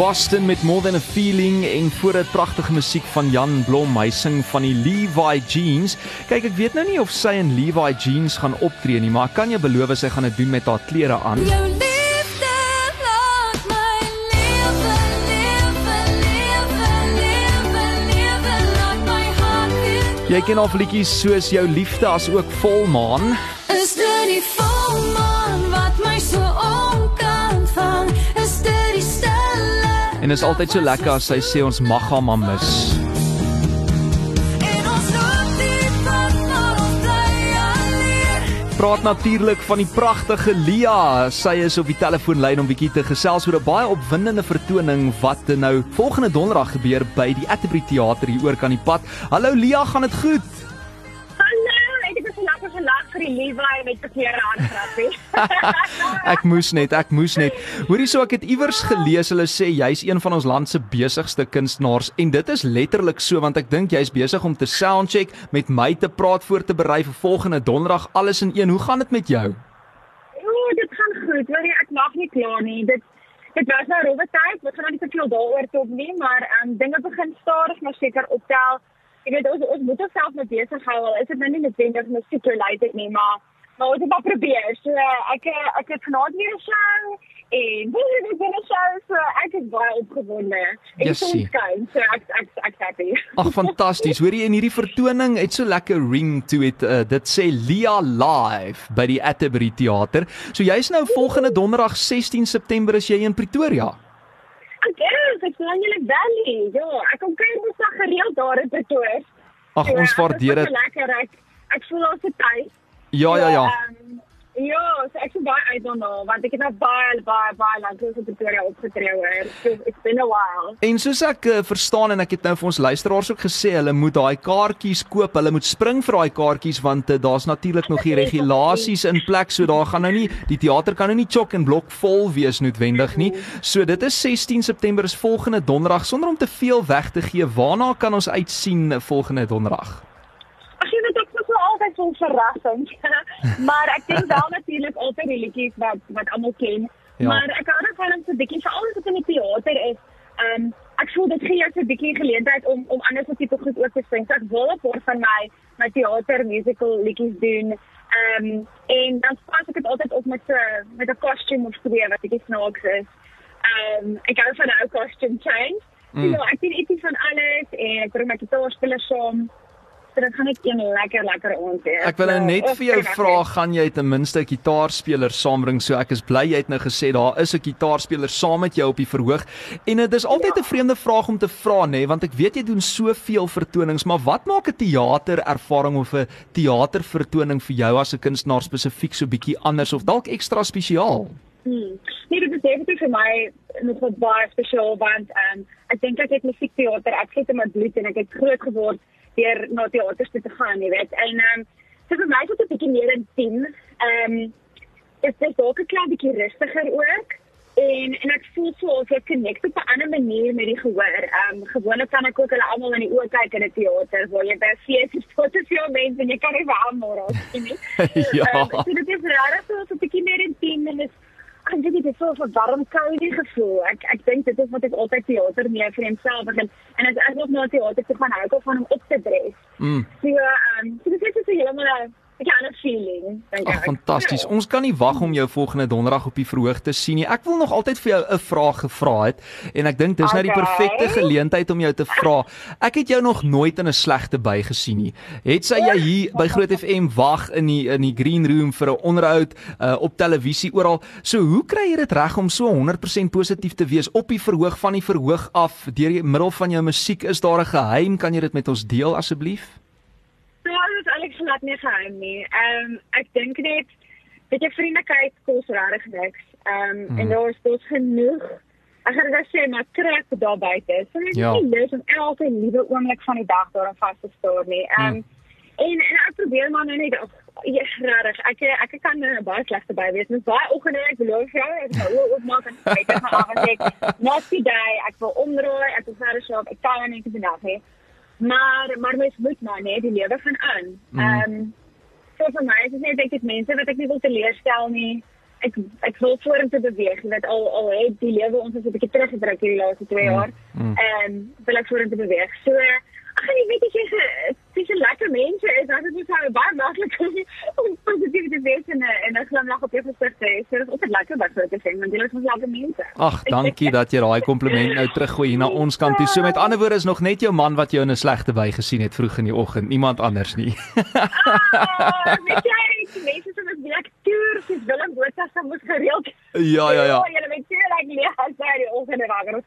Boston met More Than a Feeling en voor dit pragtige musiek van Jan Blom, hy sing van die Levi Jeans. Kyk, ek weet nou nie of sy in Levi Jeans gaan optree nie, maar ek kan jou beloof sy gaan dit doen met haar klere aan. Jou Jy ken al liedjies soos jou liefde as ook volmaan. Is dit die volmaan wat my so omkant vang? Is dit die stille? En is altyd so lekker as sy sê ons mag haar maar mis. Praat natuurlik van die pragtige Lia. Sy is op die telefoonlyn om bietjie te gesels oor 'n baie opwindende vertoning wat nou volgende donderdag gebeur by die Atterbury Theater hier oor kan die pad. Hallo Lia, gaan dit goed? Vir die Levi met verkeerde aangrappie. ek moes net, ek moes net. Hoorie so ek het iewers gelees hulle sê jy's een van ons land se besigste kunstenaars en dit is letterlik so want ek dink jy's besig om te soundcheck met my te praat voor te berei vir volgende donderdag alles in een. Hoe gaan dit met jou? Ooh, dit gaan goed. Jy ek mag nie kla nie. Dit dit was nou rowwe tyd. Ons gaan nou nie te veel daaroor talk nie, maar ehm um, dinge begin stadig maar seker optel. Ek weet ons ons moet onsself net besig hou. Al is dit nou nie noodwendig musiek related nie, maar maar ons het maar probeer. So ek ek het vanaand weer 'n show en jy weer 'n show so ek is baie opgewonde. En Jessie. soms skyn, so ek ek ek happy. Ag fantasties. Hoorie en hierdie vertoning het so lekker ring toe het uh, dit sê Lia live by die Atterbury Theater. So jy's nou volgende donderdag 16 September is jy in Pretoria. Ek is, ek sien julle Valley. Ja, ek kom kuier mos nog gereeld daar in Pretoria. Ag ons is waardeer dit. Lekker ek ek voel ons se tyd. Ja ja ja. ehm, ja, so ek is baie don't know, want ek het nou baie baie baie lank in Pretoria opgetree hoor. So it's been a while. En soos ek uh, verstaan en ek het nou vir ons luisteraars ook gesê, hulle moet daai kaartjies koop. Hulle moet spring vir daai kaartjies want uh, daar's natuurlik nog die regulasies in plek, so daar gaan nou nie die teater kan nou nie chok en blok vol wees noodwendig nie. So dit is 16 September is volgende donderdag sonder om te veel weg te gee. Waarna kan ons uitsien volgende donderdag? Ag jy weet ek is vol verrassing. maar ek dink wel natuurlik altyd die liedjies wat wat almal ken. Ja. Maar ek hou daarvan om so 'n bietjie veral as dit in die teater is. Ehm um, ek voel dit gee jou so 'n bietjie geleentheid om om ander tipe goed ook te sing. So ek wil 'n paar van my my teater musical liedjies doen. Ehm um, en dan pas ek dit altyd op met so met 'n kostuum of twee wat bietjie snaaks is. Ehm um, ek hou van 'n ou costume change. Mm. So ek doen ietsie van alles en ek bring my gitaarspeler saam. So dit gaan net een lekker lekker aand wees. Ek wil nou Ja, net vir jou vra, gaan jy ten minste 'n gitaarspeler saambring? So ek is bly jy het nou gesê daar is 'n gitaarspeler saam met jou op die verhoog. En dit is altyd 'n vreemde vraag om te vra nê, want ek weet jy doen soveel vertonings, maar wat maak 'n teaterervaring of 'n teatervertoning vir jou as 'n kunstenaar spesifiek so bietjie anders of dalk ekstra spesiaal? Hmm. Nee, dit is definitief vir my nog wat baie spesiaal want ehm um, ek dink ek het musiekteater, ek het in my bloed en ek het groot geword deur na teaters toe te gaan, jy weet. En ehm um, so vir my is dit 'n bietjie meer intiem. Ehm um, dit is dalk 'n klein bietjie rustiger ook. En en ek voel so of ek connect op 'n ander manier met die gehoor. Ehm um, gewoonlik kan ek ook hulle almal in die oë kyk in 'n teater waar jy by 'n fees is tot te veel mense en jy kan nie almal raak sien nie. ja. Ehm, so dit is raar so 'n bietjie meer intiem en is dink dit is so 'n warm cozy gevoel. Ek ek dink dit is wat ek altyd teater mee vir homself begin. En as ek nog na teater toe gaan hou ek van om op te dress. Mm. So ehm um, so dit is so heeltemal 'n 'n ander feeling dink ek. Ag fantasties. Ja. Ons kan nie wag om jou volgende donderdag op die verhoog te sien nie. Ek wil nog altyd vir jou 'n vraag gevra het en ek dink dis nou die Okay. perfekte geleentheid om jou te vra. Ek het jou nog nooit in 'n slegte by gesien nie. Het sy jy hier by Groot FM wag in die in die green room vir 'n onderhoud uh, op televisie oral. So hoe kry jy dit reg om so 100% positief te wees op die verhoog van die verhoog af deur die middel van jou musiek? Is daar 'n geheim? Kan jy dit met ons deel asseblief? Ja, dit is eintlik glad nie geheim nie. Ehm um, ek dink net weet jy vriendelikheid kos regtig niks. Ehm um, Hmm. en daar is tot genoeg. Ek gaan dit sê maar trek daar buite. So is Ja. nie lus om elke liewe oomblik van die dag daarin vas te staar nie. Ehm um, en, en ek probeer maar nou net of ja, regtig. Ek ek kan nou baie slegte by wees. Dis baie oggende ek beloof jou, ek gaan oop oopmaak en kyk na avond ek not today. Ek wil omdraai, ek wil verder slaap. Ek kan nie vandag nie. Maar maar mens moet maar net die lewe gaan aan. Mm. Ehm um, so vir my is dit net ek het mense wat ek nie wil teleurstel nie. Ek ek wil vorentoe beweeg. Jy weet al al het die lewe ons is 'n bietjie teruggedruk hierdie laaste 2 Mm, jaar. mm. Ehm um, wil ek vorentoe beweeg. So ag jy weet as se- as jy lekker mense is, dan is dit so baie maklik om positief te wees en 'n en 'n glimlag op jou gesig te hê. So dit is altyd lekker wat te sê, want jy is ons lekker mense. Ag, dankie dat jy daai kompliment nou teruggooi hier na ons kant toe. So met ander woorde is nog net jou man wat jou in 'n slegte by gesien het vroeg in die oggend, niemand anders nie. Ah, weet jy, die mense se met black tour, soos Willem Botha se moet gereeld. Ja, ja, ja. Jy weet like leeg as jy die oggende wakker is.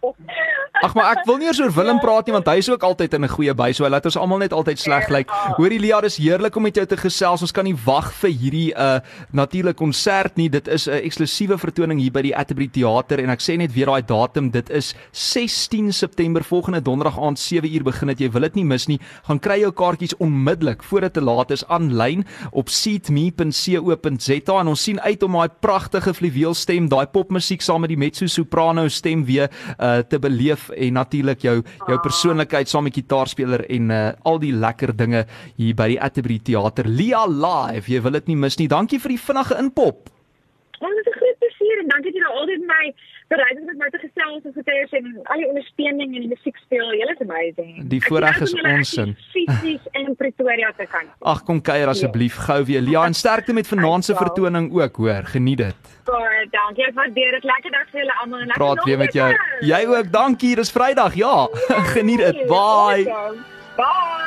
Ag maar ek wil nie eers oor Willem praat nie want hy is ook altyd in 'n goeie by, so hy laat ons almal net altyd sleg lyk. Hoorie Lia, dis heerlik om met jou te gesels. Ons kan nie wag vir hierdie uh natuurlik konsert nie. Dit is 'n eksklusiewe vertoning hier by die Atterbury Theater en ek sê net weer daai datum, dit is 16 September volgende donderdag aand 7uur begin dit. Jy wil dit nie mis nie. Gaan kry jou kaartjies onmiddellik voor dit te laat is aanlyn op seatme.co.za en ons sien uit om daai pragtige fluweelstem, daai popmusiek saam met die mezzo soprano stem weer uh te beleef en natuurlik jou jou persoonlikheid saam met gitaarspeler en uh al die lekker dinge hier by die Atterbury Theater. Lia live, jy wil dit nie mis nie. Dankie vir die vinnige inpop. Ons is 'n groot plesier en dankie dat jy nou altyd met my bereid is om met my te gesels en gesê en al die ondersteuning en die musiek speel. Julle is amazing. Die voorreg is ons in. Fisies in Pretoria te kan. Ag kom kuier asseblief gou weer. Lia en sterkte met vanaand se vertoning ook, hoor. Geniet dit. Baie dankie. Ek waardeer dit. Lekker dag vir julle almal en lekker Praat weer met jou. Jy ook. Dankie. Dis Vrydag. Ja. Geniet dit. Bye. Bye.